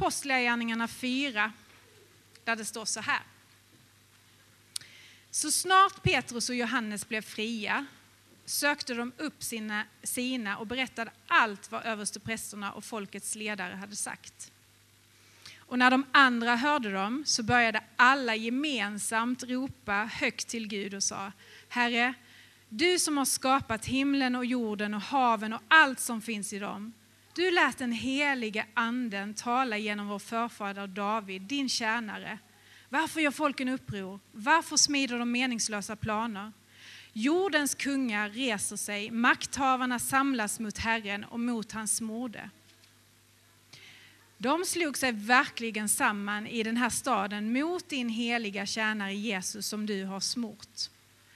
Apostlagärningarna 4 där det står så här. Så snart Petrus och Johannes blev fria sökte de upp sina, sina och berättade allt vad översteprästerna och folkets ledare hade sagt. Och när de andra hörde dem så började alla gemensamt ropa högt till Gud och sa Herre, du som har skapat himlen och jorden och haven och allt som finns i dem. Du lät den helige anden tala genom vår förfader David, din tjänare. Varför gör folken uppror? Varför smider de meningslösa planer? Jordens kungar reser sig, makthavarna samlas mot Herren och mot hans mode. De slog sig verkligen samman i den här staden mot din heliga tjänare Jesus som du har smort.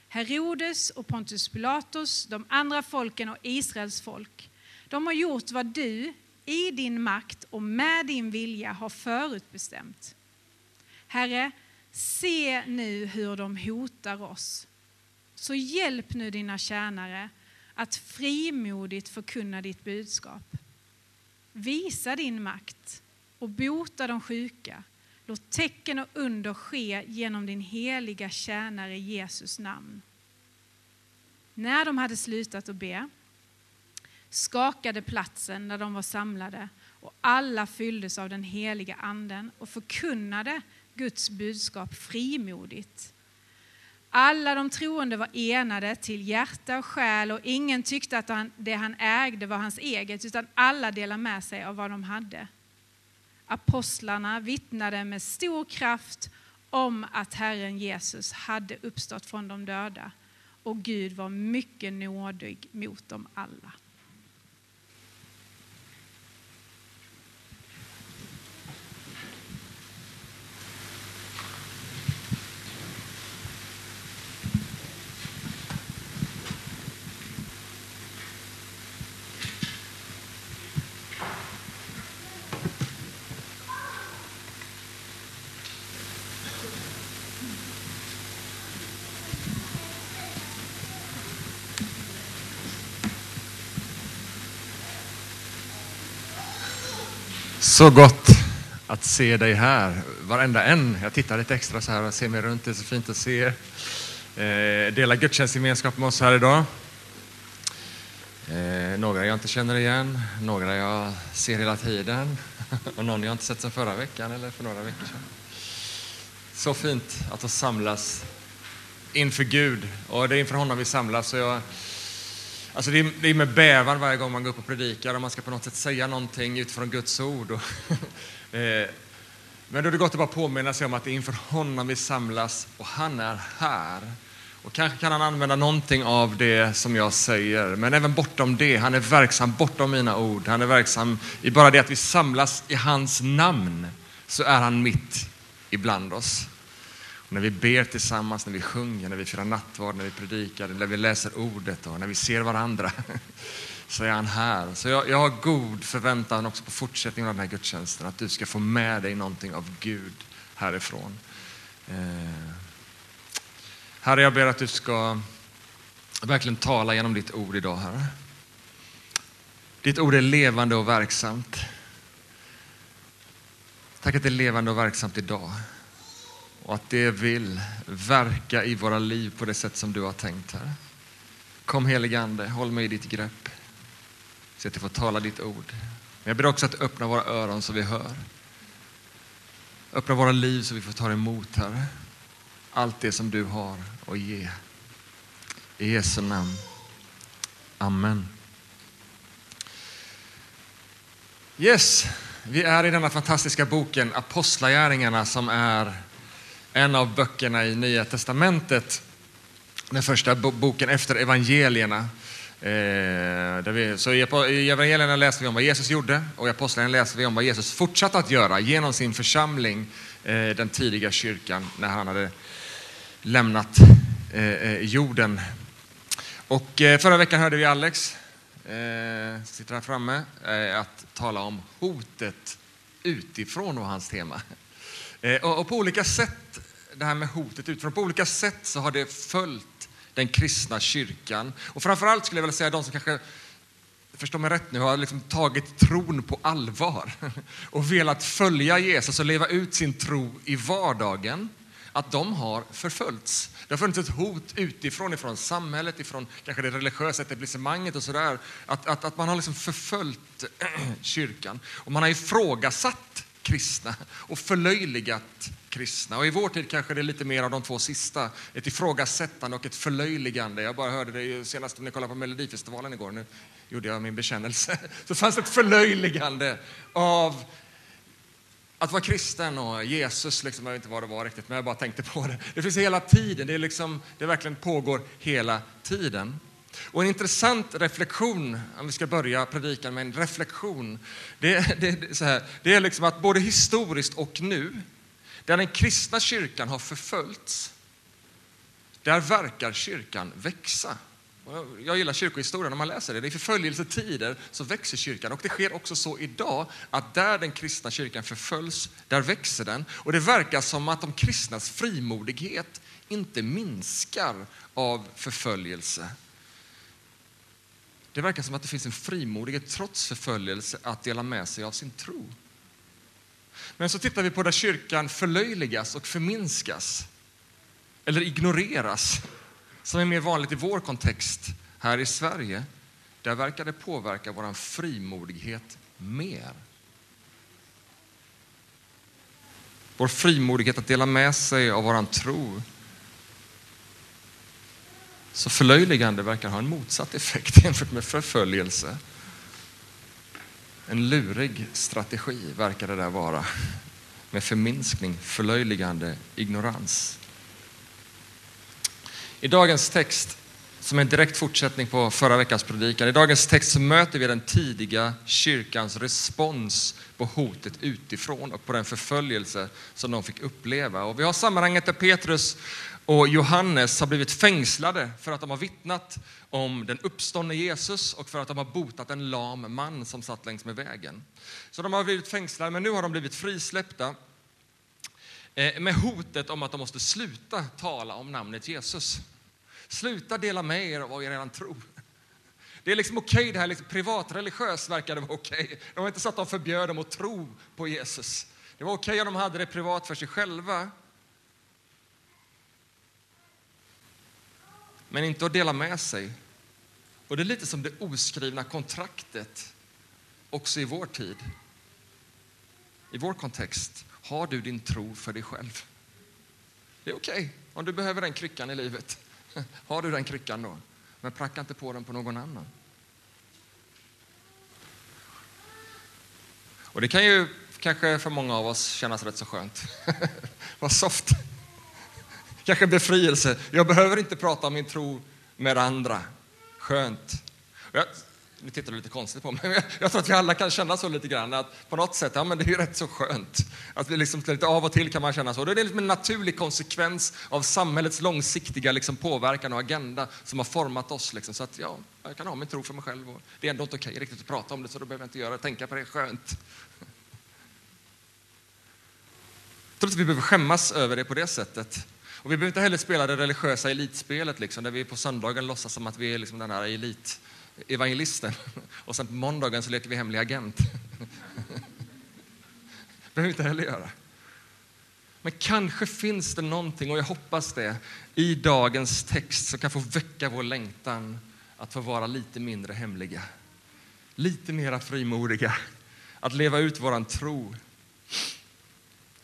Herodes och Pontus Pilatus, de andra folken och Israels folk. De har gjort vad du i din makt och med din vilja har förutbestämt. Herre, se nu hur de hotar oss. Så hjälp nu dina tjänare att frimodigt förkunna ditt budskap. Visa din makt och bota de sjuka. Låt tecken och under ske genom din heliga tjänare Jesus namn. När de hade slutat att be skakade platsen där de var samlade och alla fylldes av den heliga anden och förkunnade Guds budskap frimodigt. Alla de troende var enade till hjärta och själ och ingen tyckte att det han ägde var hans eget utan alla delade med sig av vad de hade. Apostlarna vittnade med stor kraft om att Herren Jesus hade uppstått från de döda och Gud var mycket nådig mot dem alla. Så gott att se dig här, varenda en. Jag tittar lite extra så här och ser mig runt, det är så fint att se er. Eh, dela gudstjänstgemenskap med oss här idag. Eh, några jag inte känner igen, några jag ser hela tiden och någon jag inte sett sedan förra veckan eller för några veckor sedan. Så fint att få samlas inför Gud och det är inför honom vi samlas. Så jag, Alltså det, är, det är med bävan varje gång man går upp och predikar och man ska på något sätt säga någonting utifrån Guds ord. Och eh, men då är det gott att bara påminna sig om att det är inför honom vi samlas och han är här. Och kanske kan han använda någonting av det som jag säger, men även bortom det. Han är verksam bortom mina ord. Han är verksam i bara det att vi samlas i hans namn, så är han mitt ibland oss. När vi ber tillsammans, när vi sjunger, när vi firar nattvard, när vi predikar, när vi läser ordet och när vi ser varandra så är han här. Så jag, jag har god förväntan också på fortsättningen av den här gudstjänsten, att du ska få med dig någonting av Gud härifrån. Eh. Herre, jag ber att du ska verkligen tala genom ditt ord idag, Herre. Ditt ord är levande och verksamt. Tack att det är levande och verksamt idag och att det vill verka i våra liv på det sätt som du har tänkt, här. Kom helige Ande, håll mig i ditt grepp så att jag får tala ditt ord. Men jag ber också att öppna våra öron så vi hör. Öppna våra liv så vi får ta emot, Herre, allt det som du har att ge. I Jesu namn. Amen. Yes, vi är i denna fantastiska boken Apostlagärningarna som är en av böckerna i Nya Testamentet. Den första boken efter evangelierna. Eh, vi, så I evangelierna läser vi om vad Jesus gjorde och i Apostlagärningarna läser vi om vad Jesus fortsatte att göra genom sin församling, eh, den tidiga kyrkan, när han hade lämnat eh, eh jorden. Och eh, förra veckan hörde vi Alex, eh, sitter här framme, att tala om hotet utifrån och hans tema. Och på olika sätt det här med hotet utifrån. På olika sätt så har det följt den kristna kyrkan. Och framförallt skulle jag vilja säga de som kanske förstå mig rätt nu, har liksom tagit tron på allvar och velat följa Jesus och leva ut sin tro i vardagen, att de har förföljts. Det har funnits ett hot utifrån, ifrån samhället, ifrån kanske det religiösa etablissemanget och sådär. Att, att, att man har liksom förföljt kyrkan och man har ifrågasatt kristna och förlöjligat kristna. Och I vår tid kanske det är lite mer av de två sista, ett ifrågasättande och ett förlöjligande. Jag bara hörde det senast när ni kollade på Melodifestivalen igår, nu gjorde jag min bekännelse. Så fanns det ett förlöjligande av att vara kristen och Jesus, liksom, jag vet inte vad det var riktigt, men jag bara tänkte på det. Det finns hela tiden, det, är liksom, det verkligen pågår hela tiden. Och en intressant reflektion, om vi ska börja predikan med en reflektion, det, det, det, så här, det är liksom att både historiskt och nu, där den kristna kyrkan har förföljts, där verkar kyrkan växa. Jag gillar kyrkohistorien när man läser det. I förföljelsetider så växer kyrkan och det sker också så idag att där den kristna kyrkan förföljs, där växer den. Och det verkar som att de kristnas frimodighet inte minskar av förföljelse. Det verkar som att det finns en frimodighet trots förföljelse att dela med sig av sin tro. Men så tittar vi på där kyrkan förlöjligas och förminskas eller ignoreras som är mer vanligt i vår kontext här i Sverige, där verkar det påverka vår frimodighet mer. Vår frimodighet att dela med sig av vår tro. Så förlöjligande verkar ha en motsatt effekt jämfört med förföljelse. En lurig strategi verkar det där vara med förminskning, förlöjligande, ignorans. I dagens text, som är en direkt fortsättning på förra veckans predikan, i dagens text så möter vi den tidiga kyrkans respons på hotet utifrån och på den förföljelse som de fick uppleva. Och vi har sammanhanget där Petrus och Johannes har blivit fängslade för att de har vittnat om den uppståndne Jesus och för att de har botat en lam man som satt längs med vägen. Så de har blivit fängslade, men nu har de blivit frisläppta eh, med hotet om att de måste sluta tala om namnet Jesus. Sluta dela med er av vad er redan tror. Det är liksom okej okay, det här, liksom privatreligiöst verkar det vara okej. Okay. Det var inte så att de förbjöd dem att tro på Jesus. Det var okej okay om de hade det privat för sig själva. Men inte att dela med sig. Och det är lite som det oskrivna kontraktet också i vår tid. I vår kontext. Har du din tro för dig själv? Det är okej okay. om du behöver den kryckan i livet. Har du den kryckan då? Men pracka inte på den på någon annan. Och det kan ju kanske för många av oss kännas rätt så skönt. Vad soft. Kanske befrielse. Jag behöver inte prata om min tro med andra. Skönt. Jag nu tittar du lite konstigt på mig, men jag, tror att vi alla kan känna så lite grann att på något sätt, ja men det är ju rätt så skönt. Att vi liksom lite av och till kan man känna så. Det är liksom en naturlig konsekvens av samhällets långsiktiga liksom påverkan och agenda som har format oss. Liksom. Så att ja, jag kan ha min tro för mig själv och det är ändå inte okej riktigt att prata om det så då behöver jag inte göra tänka på det, skönt. Jag tror inte vi behöver skämmas över det på det sättet. Och vi behöver inte heller spela det religiösa elitspelet, liksom, där vi på söndagen låtsas som att vi är liksom den här elitevangelisten och sen på måndagen så leker vi hemlig agent. Det behöver vi inte heller göra. Men kanske finns det någonting, och jag hoppas det, i dagens text som kan få väcka vår längtan att få vara lite mindre hemliga. Lite mera frimodiga. Att leva ut våran tro.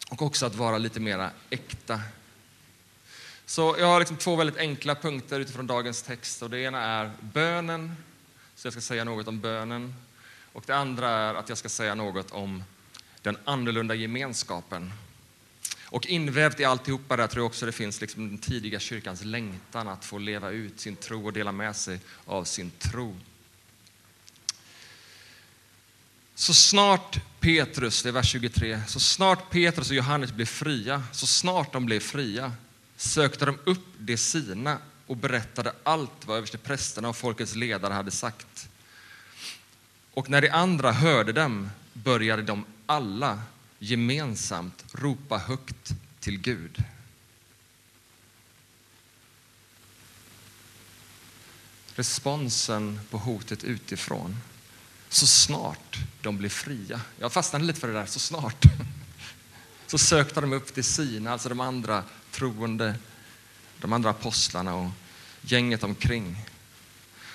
Och också att vara lite mera äkta. Så jag har liksom två väldigt enkla punkter utifrån dagens text. Och det ena är bönen så jag ska säga något om bönen. Och det andra är att jag ska säga något om den annorlunda gemenskapen. Och invävt i alltihopa där tror jag också det finns liksom den tidiga kyrkans längtan att få leva ut sin tro och dela med sig av sin tro. Så snart Petrus, det är vers 23, så snart Petrus och Johannes blev fria, så snart de blev fria, sökte de upp de sina och berättade allt vad översteprästerna och folkets ledare hade sagt. Och när de andra hörde dem började de alla gemensamt ropa högt till Gud. Responsen på hotet utifrån. Så snart de blev fria. Jag fastnade lite för det där, så snart. Så sökte de upp till sina, alltså de andra troende, de andra apostlarna och gänget omkring.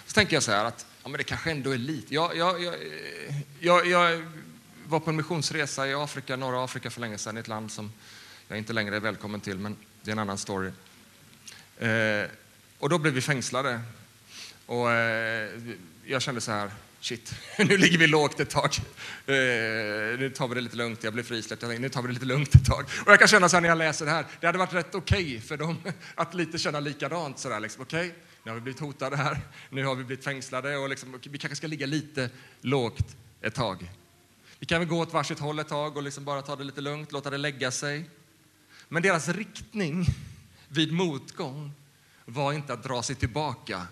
Så tänker jag så här att ja, men det kanske ändå är lite. Jag, jag, jag, jag, jag var på en missionsresa i Afrika, norra Afrika för länge sedan, i ett land som jag inte längre är välkommen till, men det är en annan story. Eh, och då blev vi fängslade. Och eh, jag kände så här, shit, nu ligger vi lågt ett tag. Eh, nu tar vi det lite lugnt, jag blev frisläppt, jag tänkte, nu tar vi det lite lugnt ett tag. Och jag kan känna så här när jag läser det här, det hade varit rätt okej okay för dem att lite känna likadant sådär liksom, okej, okay, nu har vi blivit hotade här, nu har vi blivit fängslade och liksom, vi kanske ska ligga lite lågt ett tag. Vi kan väl gå åt varsitt håll ett tag och liksom bara ta det lite lugnt, låta det lägga sig. Men deras riktning vid motgång var inte att dra sig tillbaka,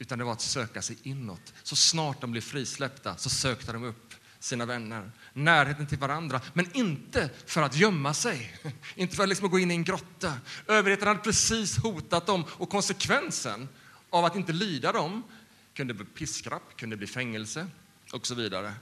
utan det var att söka sig inåt. Så snart de blev frisläppta så sökte de upp sina vänner, närheten till varandra, men inte för att gömma sig, inte för att liksom gå in i en grotta. Överheten hade precis hotat dem och konsekvensen av att inte lyda dem kunde bli piskrapp, kunde bli fängelse och så vidare.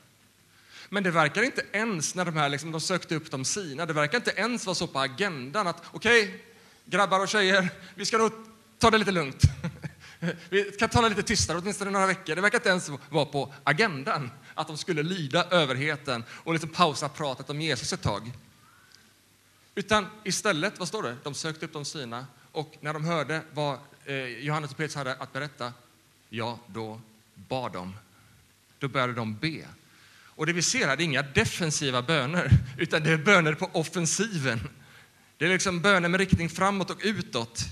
Men det verkar inte ens när de här liksom, de sökte upp de sina, det verkar inte ens vara så på agendan att okej, okay, grabbar och tjejer, vi ska nog ta det lite lugnt. Vi kan tala lite tystare åtminstone några veckor. Det verkar inte ens vara på agendan att de skulle lyda överheten och liksom pausa pratet om Jesus ett tag. Utan istället, vad står det? De sökte upp de sina och när de hörde vad eh, Johannes och Petrus hade att berätta, ja, då bad de. Då började de be. Och det vi ser här är inga defensiva böner, utan det är böner på offensiven. Det är liksom böner med riktning framåt och utåt.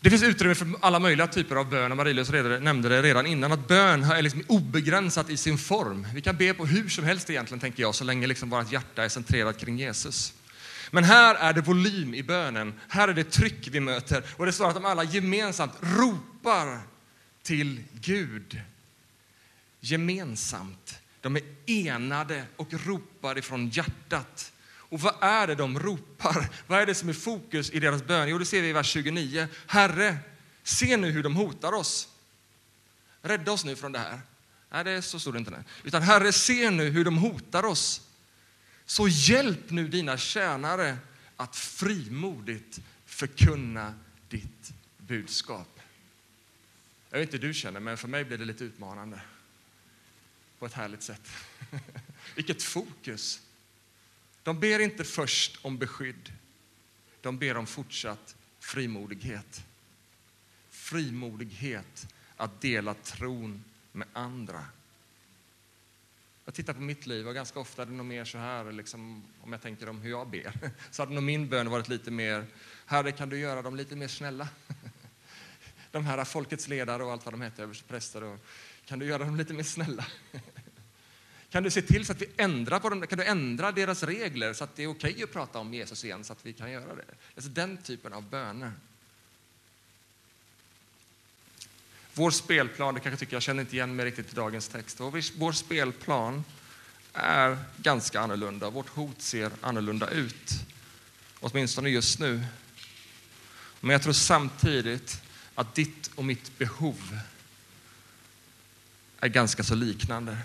Det finns utrymme för alla möjliga typer av bön. Marie-Louise nämnde det redan innan, att bön är liksom obegränsat i sin form. Vi kan be på hur som helst egentligen, tänker jag, så länge liksom vårt hjärta är centrerat kring Jesus. Men här är det volym i bönen, här är det tryck vi möter. Och det står att de alla gemensamt ropar till Gud gemensamt. De är enade och ropar ifrån hjärtat. Och vad är det de ropar? Vad är det som är fokus i deras bön? Jo, det ser vi i vers 29. Herre, se nu hur de hotar oss. Rädda oss nu från det här. Nej, det är så stod det inte. Där. Utan Herre, se nu hur de hotar oss. Så hjälp nu dina tjänare att frimodigt förkunna ditt budskap. Jag vet inte hur du känner, men för mig blir det lite utmanande på ett härligt sätt. Vilket fokus! De ber inte först om beskydd. De ber om fortsatt frimodighet. Frimodighet att dela tron med andra. Jag tittar på mitt liv och ganska ofta är det nog mer så här, liksom, om jag tänker om hur jag ber, så hade nog min bön varit lite mer, Herre kan du göra dem lite mer snälla? De här folkets ledare och allt vad de heter, överstepräster kan du göra dem lite mer snälla? Kan du se till så att vi ändrar på dem? Kan du ändra deras regler så att det är okej okay att prata om Jesus igen så att vi kan göra det? Alltså den typen av böner. Vår spelplan, det kanske tycker jag känner inte igen mig riktigt i dagens text. Vår spelplan är ganska annorlunda. Vårt hot ser annorlunda ut. Åtminstone just nu. Men jag tror samtidigt att ditt och mitt behov är ganska så liknande.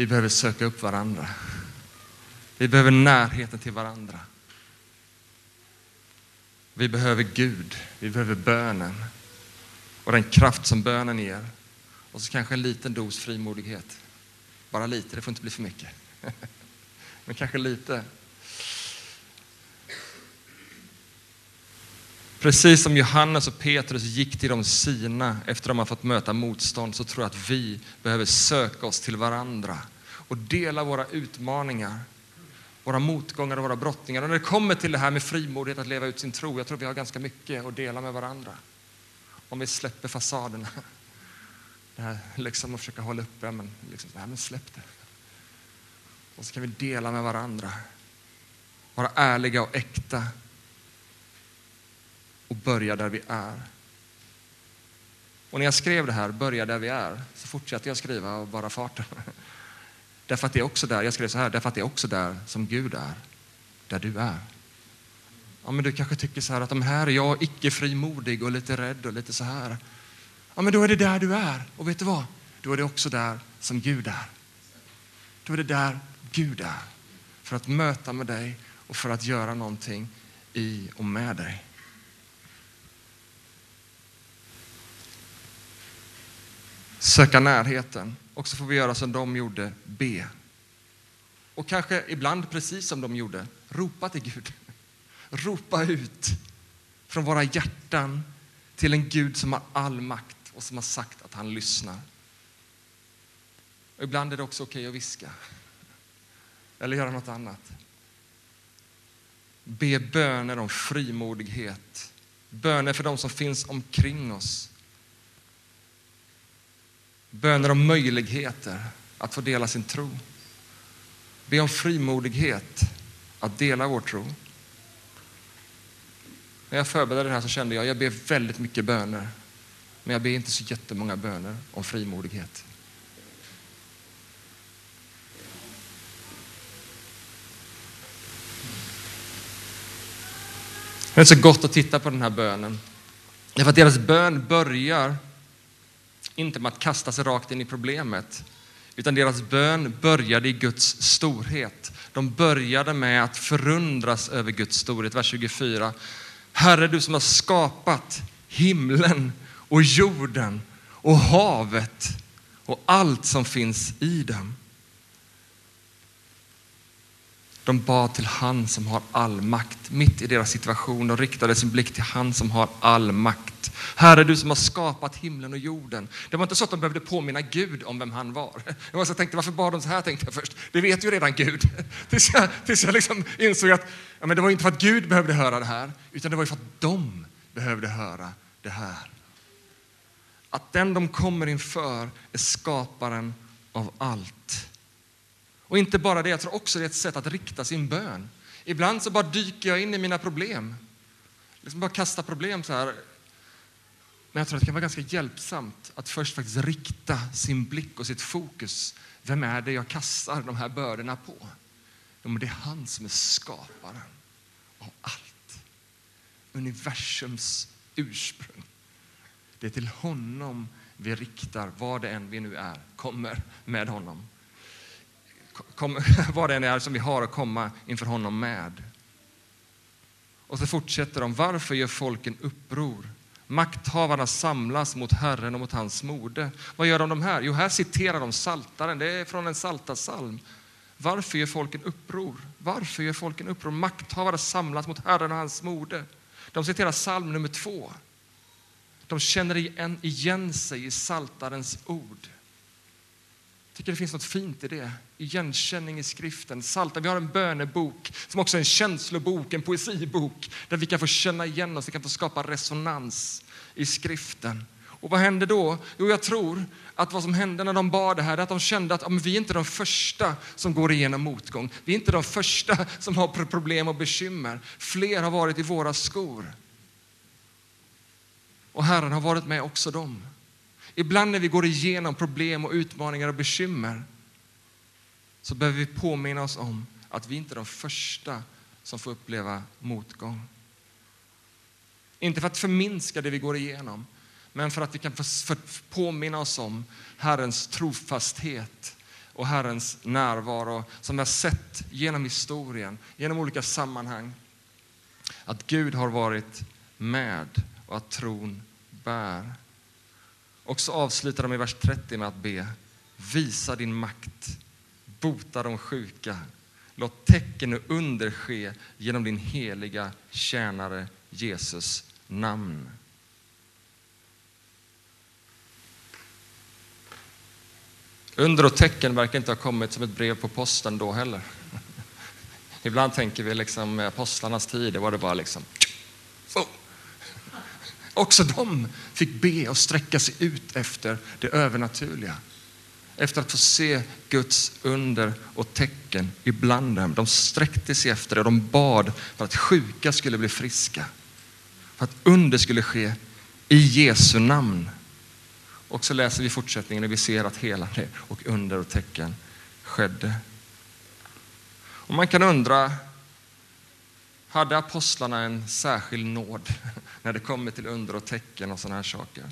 Vi behöver söka upp varandra. Vi behöver närheten till varandra. Vi behöver Gud, vi behöver bönen och den kraft som bönen ger. Och så kanske en liten dos frimodighet. Bara lite, det får inte bli för mycket. Men kanske lite. Precis som Johannes och Petrus gick till de sina efter att de har fått möta motstånd så tror jag att vi behöver söka oss till varandra och dela våra utmaningar, våra motgångar och våra brottningar. Och när det kommer till det här med frimodighet att leva ut sin tro, jag tror vi har ganska mycket att dela med varandra. Om vi släpper fasaderna. Det här liksom att försöka hålla uppe, men, liksom, nej, men släpp det. Och så kan vi dela med varandra. Vara ärliga och äkta och börja där vi är. Och när jag skrev det här, börja där vi är, så fortsatte jag skriva av bara farten. Därför att det är också där, jag skrev så här, därför att det är också där som Gud är, där du är. Ja, men du kanske tycker så här att de här är jag icke frimodig och lite rädd och lite så här. ja men då är det där du är. Och vet du vad? Då är det också där som Gud är. Då är det där Gud är. För att möta med dig och för att göra någonting i och med dig. Söka närheten. Och så får vi göra som de gjorde, be. Och kanske ibland precis som de gjorde, ropa till Gud. Ropa ut från våra hjärtan till en Gud som har all makt och som har sagt att han lyssnar. Och ibland är det också okej okay att viska eller göra något annat. Be böner om frimodighet, böner för de som finns omkring oss. Böner om möjligheter att få dela sin tro. Be om frimodighet att dela vår tro. När jag förberedde det här så kände jag att jag ber väldigt mycket böner. Men jag ber inte så jättemånga böner om frimodighet. Det är så gott att titta på den här bönen. Därför att deras bön börjar inte med att kasta sig rakt in i problemet, utan deras bön började i Guds storhet. De började med att förundras över Guds storhet. Vers 24. Herre, du som har skapat himlen och jorden och havet och allt som finns i dem. De bad till han som har all makt mitt i deras situation och riktade sin blick till han som har all makt. Herre, du som har skapat himlen och jorden. Det var inte så att de behövde påminna Gud om vem han var. Jag var så tänkte, varför bad de så här? tänkte jag först. Det vet ju redan Gud. Tills jag, tills jag liksom insåg att ja, men det var inte för att Gud behövde höra det här, utan det var för att de behövde höra det här. Att den de kommer inför är skaparen av allt. Och inte bara det, jag tror också det är ett sätt att rikta sin bön. Ibland så bara dyker jag in i mina problem. Liksom bara kasta problem så här. Men jag tror att det kan vara ganska hjälpsamt att först faktiskt rikta sin blick och sitt fokus. Vem är det jag kastar de här bördorna på? Jo, det är han som är skaparen av allt. Universums ursprung. Det är till honom vi riktar, vad det än vi nu är, kommer med honom kom, vad det än är som vi har att komma inför honom med. Och så fortsätter de. Varför gör folken uppror? Makthavarna samlas mot Herren och mot hans mode. Vad gör de, de här? Jo, här citerar de Saltaren. Det är från en saltasalm. Varför gör folken uppror? Varför gör folken uppror? Makthavare samlas mot Herren och hans mode. De citerar psalm nummer två. De känner igen, igen sig i Saltarens ord tycker det finns något fint i det. Igenkänning i skriften. Salta, vi har en bönebok som också är en känslobok, en poesibok där vi kan få känna igen oss, vi kan få skapa resonans i skriften. Och vad hände då? Jo, jag tror att vad som hände när de bad det här är att de kände att ja, vi är inte de första som går igenom motgång. Vi är inte de första som har problem och bekymmer. Fler har varit i våra skor. Och Herren har varit med också dem. Ibland när vi går igenom problem och utmaningar och bekymmer så behöver vi påminna oss om att vi inte är de första som får uppleva motgång. Inte för att förminska det vi går igenom, men för att vi kan påminna oss om Herrens trofasthet och Herrens närvaro som vi har sett genom historien, genom olika sammanhang. Att Gud har varit med och att tron bär. Och så avslutar de i vers 30 med att be. Visa din makt, bota de sjuka. Låt tecken och under ske genom din heliga tjänare Jesus namn. Under och tecken verkar inte ha kommit som ett brev på posten då heller. Ibland tänker vi liksom apostlarnas tid, det var det bara liksom Också de fick be och sträcka sig ut efter det övernaturliga. Efter att få se Guds under och tecken ibland dem. De sträckte sig efter det och de bad för att sjuka skulle bli friska. För att under skulle ske i Jesu namn. Och så läser vi fortsättningen och vi ser att helande och under och tecken skedde. Och man kan undra, hade apostlarna en särskild nåd när det kommer till under och tecken och sådana här saker?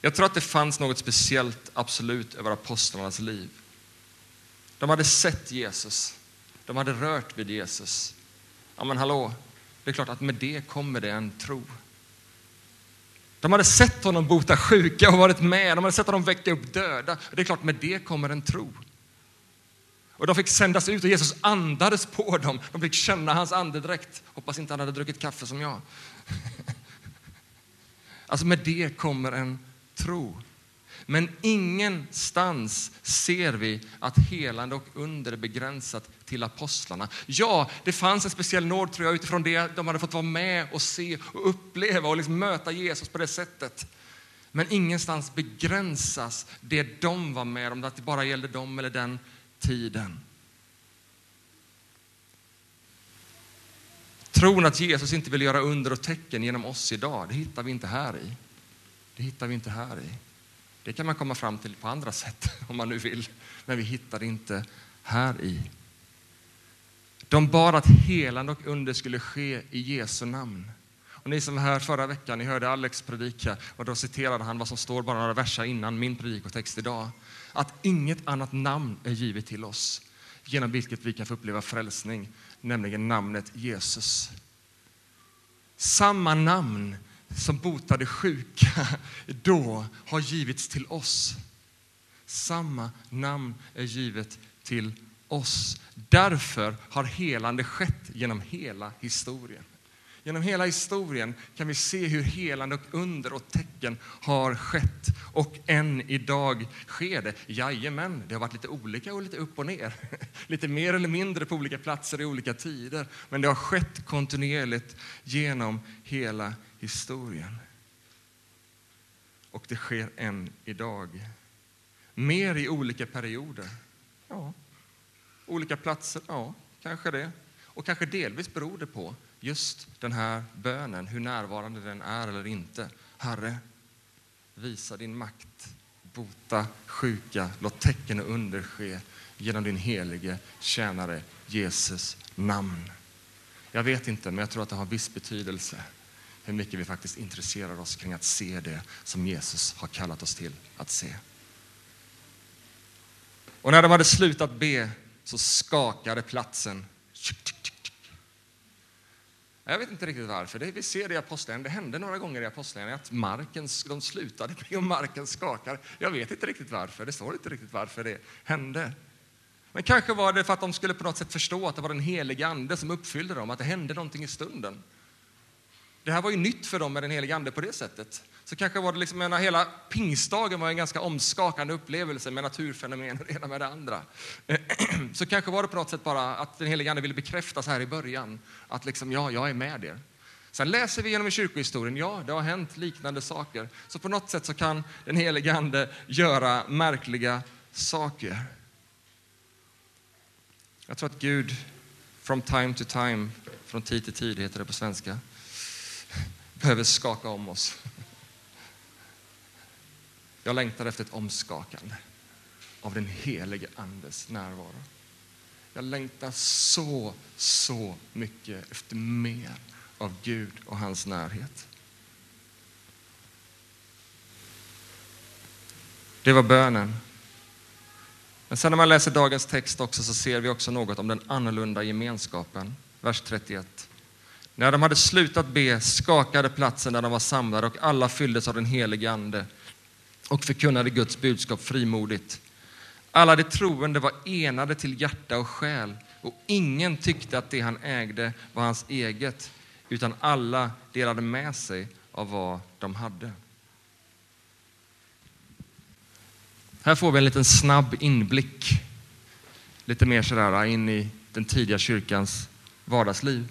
Jag tror att det fanns något speciellt absolut över apostlarnas liv. De hade sett Jesus. De hade rört vid Jesus. Ja, men hallå, det är klart att med det kommer det en tro. De hade sett honom bota sjuka och varit med. De hade sett honom väcka upp döda. Det är klart, med det kommer en tro. Och de fick sändas ut och Jesus andades på dem. De fick känna hans andedräkt. Hoppas inte han hade druckit kaffe som jag. Alltså med det kommer en tro. Men ingenstans ser vi att helande och under är begränsat till apostlarna. Ja, det fanns en speciell nåd tror jag utifrån det de hade fått vara med och se och uppleva och liksom möta Jesus på det sättet. Men ingenstans begränsas det de var med om, att det bara gällde dem eller den tiden. Tron att Jesus inte vill göra under och tecken genom oss idag, det hittar vi inte här i. Det hittar vi inte här i. Det kan man komma fram till på andra sätt om man nu vill, men vi hittar det inte här i. De bad att helande och under skulle ske i Jesu namn. Och ni som var här förra veckan, ni hörde Alex predika och då citerade han vad som står bara några verser innan min predikotext idag. Att inget annat namn är givet till oss genom vilket vi kan få uppleva frälsning, nämligen namnet Jesus. Samma namn som botade sjuka då har givits till oss. Samma namn är givet till oss. Därför har helande skett genom hela historien. Genom hela historien kan vi se hur helande och under och tecken har skett. Och än idag sker det. Jajamän, det har varit lite olika och lite upp och ner. Lite mer eller mindre på olika platser i olika tider. Men det har skett kontinuerligt genom hela historien. Och det sker än idag. Mer i olika perioder. Ja. Olika platser, ja, kanske det. Och kanske delvis beror det på just den här bönen, hur närvarande den är eller inte. Herre, visa din makt, bota sjuka, låt tecken och under ske genom din helige tjänare Jesus namn. Jag vet inte, men jag tror att det har viss betydelse hur mycket vi faktiskt intresserar oss kring att se det som Jesus har kallat oss till att se. Och när de hade slutat be så skakade platsen. Jag vet inte riktigt varför. Det, vi ser det i Apostlagärningarna. Det hände några gånger i Apostlagärningarna att marken, de slutade be och marken skakar. Jag vet inte riktigt varför. Det står inte riktigt varför det hände. Men kanske var det för att de skulle på något sätt förstå att det var den helige Ande som uppfyllde dem, att det hände någonting i stunden. Det här var ju nytt för dem med den helige Ande på det sättet. Så kanske var det liksom, menar, hela pingstdagen var en ganska omskakande upplevelse med naturfenomen och det ena med det andra. Så kanske var det på något sätt bara att den helige Ande ville bekräftas här i början. Att liksom, ja, jag är med er. Sen läser vi genom kyrkohistorien, ja, det har hänt liknande saker. Så på något sätt så kan den helige Ande göra märkliga saker. Jag tror att Gud, from time to time, från tid till tid heter det på svenska, behöver skaka om oss. Jag längtar efter ett omskakande av den helige Andes närvaro. Jag längtar så, så mycket efter mer av Gud och hans närhet. Det var bönen. Men sen när man läser dagens text också så ser vi också något om den annorlunda gemenskapen. Vers 31. När de hade slutat be skakade platsen där de var samlade och alla fylldes av den helige Ande och förkunnade Guds budskap frimodigt. Alla de troende var enade till hjärta och själ och ingen tyckte att det han ägde var hans eget utan alla delade med sig av vad de hade. Här får vi en liten snabb inblick, lite mer sådär in i den tidiga kyrkans vardagsliv.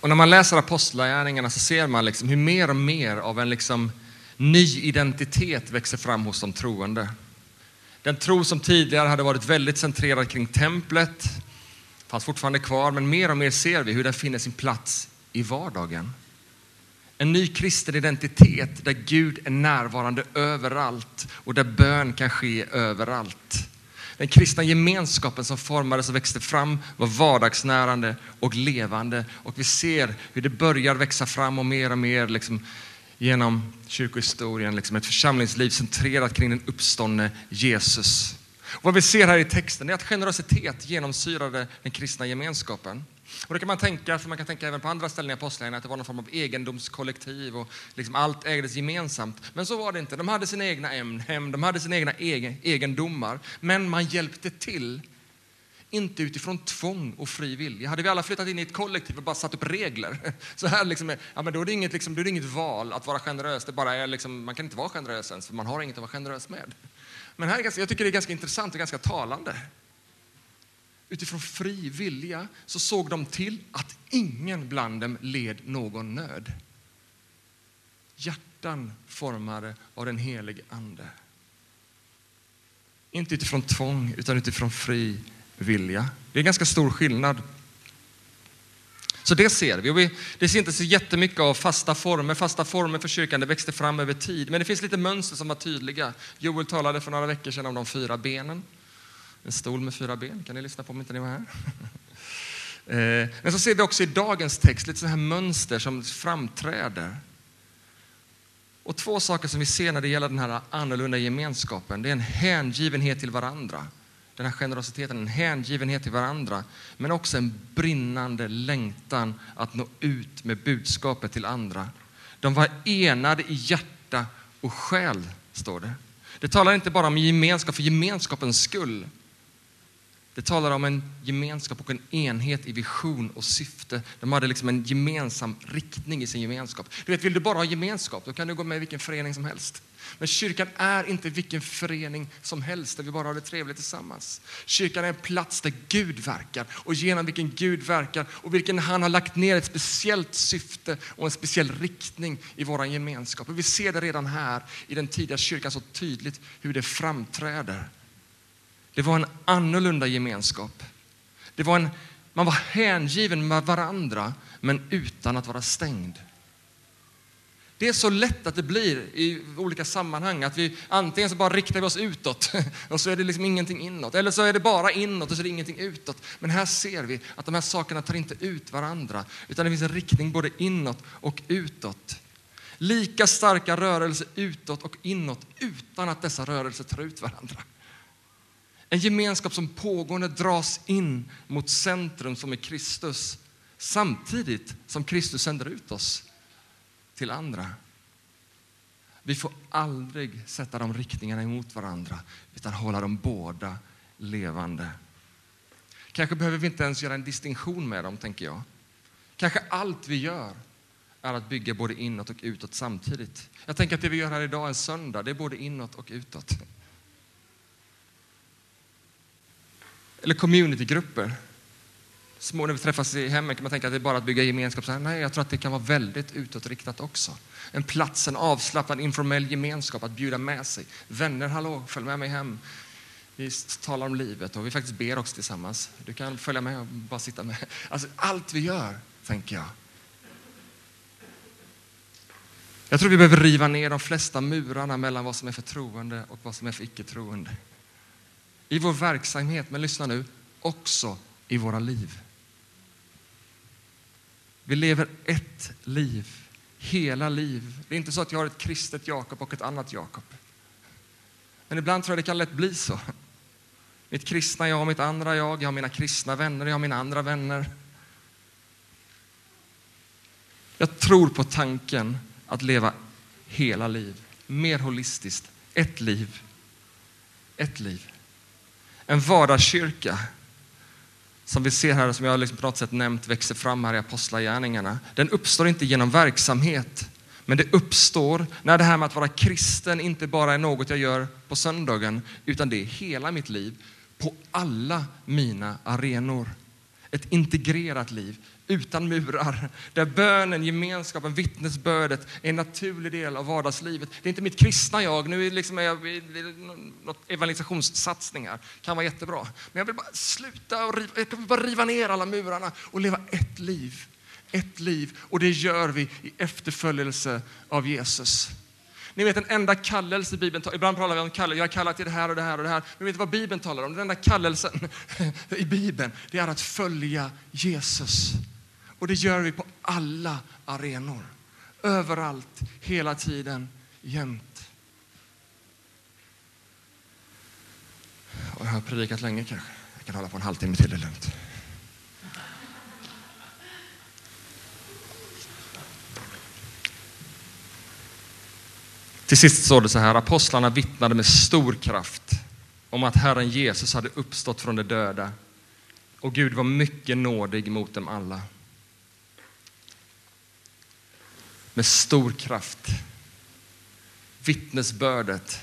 Och när man läser apostlagärningarna så ser man liksom hur mer och mer av en liksom ny identitet växer fram hos de troende. Den tro som tidigare hade varit väldigt centrerad kring templet fanns fortfarande kvar, men mer och mer ser vi hur den finner sin plats i vardagen. En ny kristen identitet där Gud är närvarande överallt och där bön kan ske överallt. Den kristna gemenskapen som formades och växte fram var vardagsnärande och levande. Och vi ser hur det börjar växa fram och mer och mer liksom, genom kyrkohistorien. Liksom ett församlingsliv centrerat kring den uppståndne Jesus. Och vad vi ser här i texten är att generositet genomsyrade den kristna gemenskapen. Och då kan man tänka, för man kan tänka även på andra ställen i Apostlagärningarna, att det var någon form av egendomskollektiv och liksom allt ägdes gemensamt. Men så var det inte. De hade sina egna hem, de hade sina egna egendomar. Men man hjälpte till, inte utifrån tvång och fri vilja. Hade vi alla flyttat in i ett kollektiv och bara satt upp regler, så här liksom, ja, men då, är det inget, liksom, då är det inget val att vara generös. Det bara är liksom, man kan inte vara generös ens, för man har inget att vara generös med. Men här är ganska, jag tycker det är ganska intressant och ganska talande utifrån fri vilja så såg de till att ingen bland dem led någon nöd. Hjärtan formade av den helige Ande. Inte utifrån tvång, utan utifrån fri vilja. Det är en ganska stor skillnad. Så det ser vi. Det ser inte så jättemycket av fasta former. Fasta former för kyrkan det växte fram över tid. Men det finns lite mönster som var tydliga. Joel talade för några veckor sedan om de fyra benen. En stol med fyra ben, kan ni lyssna på om inte ni var här? Eh, men så ser vi också i dagens text lite så här mönster som framträder. Och två saker som vi ser när det gäller den här annorlunda gemenskapen, det är en hängivenhet till varandra. Den här generositeten, en hängivenhet till varandra, men också en brinnande längtan att nå ut med budskapet till andra. De var enade i hjärta och själ, står det. Det talar inte bara om gemenskap för gemenskapens skull, det talar om en gemenskap och en enhet i vision och syfte. De hade liksom en gemensam riktning i sin gemenskap. Du vet, vill du bara ha gemenskap, då kan du gå med i vilken förening som helst. Men kyrkan är inte vilken förening som helst där vi bara har det trevligt tillsammans. Kyrkan är en plats där Gud verkar och genom vilken Gud verkar och vilken han har lagt ner ett speciellt syfte och en speciell riktning i vår gemenskap. Och vi ser det redan här i den tidiga kyrkan så tydligt hur det framträder. Det var en annorlunda gemenskap. Det var en, man var hängiven med varandra, men utan att vara stängd. Det är så lätt att det blir i olika sammanhang att vi antingen så bara riktar vi oss utåt och så är det liksom ingenting inåt. Eller så är det bara inåt och så är det ingenting utåt. Men här ser vi att de här sakerna tar inte ut varandra utan det finns en riktning både inåt och utåt. Lika starka rörelser utåt och inåt utan att dessa rörelser tar ut varandra. En gemenskap som pågående dras in mot centrum som är Kristus samtidigt som Kristus sänder ut oss till andra. Vi får aldrig sätta de riktningarna emot varandra utan hålla dem båda levande. Kanske behöver vi inte ens göra en distinktion med dem, tänker jag. Kanske allt vi gör är att bygga både inåt och utåt samtidigt. Jag tänker att det vi gör här idag en söndag, det är både inåt och utåt. Eller communitygrupper. Små, när vi träffas i hemmet kan man tänka att det är bara att bygga gemenskap. Så här, nej, jag tror att det kan vara väldigt utåtriktat också. En plats, en avslappnad informell gemenskap att bjuda med sig. Vänner, hallå, följ med mig hem. Vi talar om livet och vi faktiskt ber också tillsammans. Du kan följa med och bara sitta med. Alltså, allt vi gör, tänker jag. Jag tror vi behöver riva ner de flesta murarna mellan vad som är för troende och vad som är för icke-troende i vår verksamhet, men lyssna nu, också i våra liv. Vi lever ett liv, hela liv. Det är inte så att jag har ett kristet Jakob och ett annat Jakob. Men ibland tror jag det kan lätt bli så. Mitt kristna jag, och mitt andra jag, jag har mina kristna vänner, jag har mina andra vänner. Jag tror på tanken att leva hela liv, mer holistiskt, ett liv. Ett liv. En vardagskyrka som vi ser här, som jag liksom på något sätt nämnt, växer fram här i Apostlagärningarna. Den uppstår inte genom verksamhet, men det uppstår när det här med att vara kristen inte bara är något jag gör på söndagen, utan det är hela mitt liv, på alla mina arenor. Ett integrerat liv utan murar, där bönen, gemenskapen, vittnesbördet är en naturlig del av vardagslivet. Det är inte mitt kristna jag, nu är liksom jag i evangelisationssatsningar, kan vara jättebra. Men jag vill bara sluta och riva, jag vill bara riva ner alla murarna och leva ett liv. Ett liv, och det gör vi i efterföljelse av Jesus. Ni vet den enda kallelse i Bibeln, ibland pratar vi om kallelse, jag är kallad till det här och det här och det här. Men vet ni vad Bibeln talar om? Den enda kallelsen i Bibeln, det är att följa Jesus. Och det gör vi på alla arenor. Överallt, hela tiden, jämt. Och jag har predikat länge kanske. Jag kan hålla på en halvtimme till, det är lugnt. Till sist står det så här, apostlarna vittnade med stor kraft om att Herren Jesus hade uppstått från de döda och Gud var mycket nådig mot dem alla. Med stor kraft. Vittnesbördet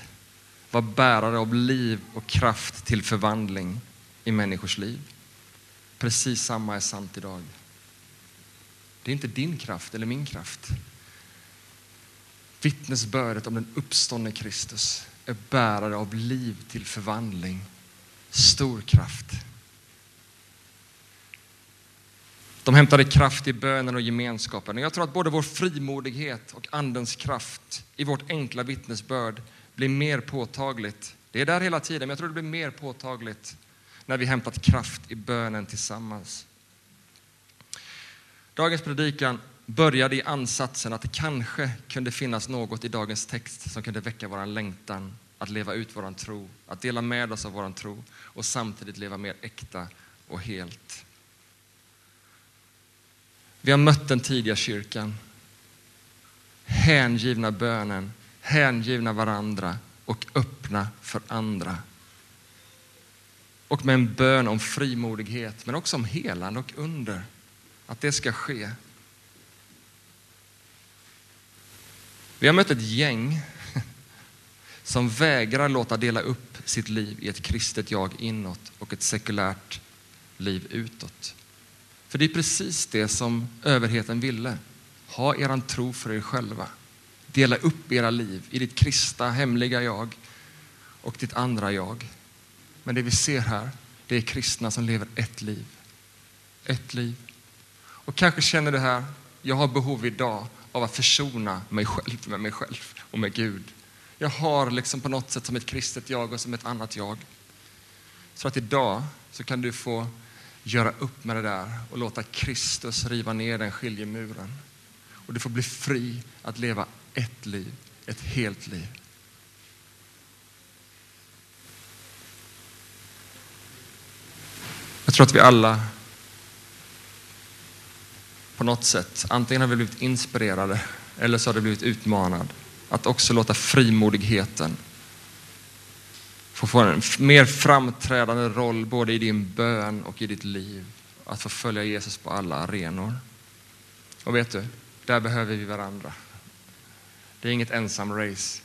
var bärare av liv och kraft till förvandling i människors liv. Precis samma är sant idag. Det är inte din kraft eller min kraft. Vittnesbördet om den uppståndne Kristus är bärare av liv till förvandling. Stor kraft. De hämtade kraft i bönen och gemenskapen. Jag tror att både vår frimodighet och Andens kraft i vårt enkla vittnesbörd blir mer påtagligt. Det är där hela tiden, men jag tror det blir mer påtagligt när vi hämtat kraft i bönen tillsammans. Dagens predikan började i ansatsen att det kanske kunde finnas något i dagens text som kunde väcka vår längtan att leva ut vår tro, att dela med oss av vår tro och samtidigt leva mer äkta och helt. Vi har mött den tidiga kyrkan, hängivna bönen, hängivna varandra och öppna för andra. Och med en bön om frimodighet, men också om helande och under. Att det ska ske. Vi har mött ett gäng som vägrar låta dela upp sitt liv i ett kristet jag inåt och ett sekulärt liv utåt. För det är precis det som överheten ville. Ha eran tro för er själva. Dela upp era liv i ditt kristna, hemliga jag och ditt andra jag. Men det vi ser här, det är kristna som lever ett liv. Ett liv. Och kanske känner du här, jag har behov idag av att försona mig själv med mig själv och med Gud. Jag har liksom på något sätt som ett kristet jag och som ett annat jag. Så att idag så kan du få göra upp med det där och låta Kristus riva ner den skiljemuren. Och du får bli fri att leva ett liv, ett helt liv. Jag tror att vi alla på något sätt, antingen har vi blivit inspirerade eller så har det blivit utmanad att också låta frimodigheten få få en mer framträdande roll både i din bön och i ditt liv. Att få följa Jesus på alla arenor. Och vet du, där behöver vi varandra. Det är inget ensam race.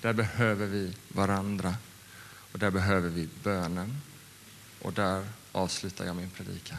Där behöver vi varandra. Och där behöver vi bönen. Och där avslutar jag min predikan.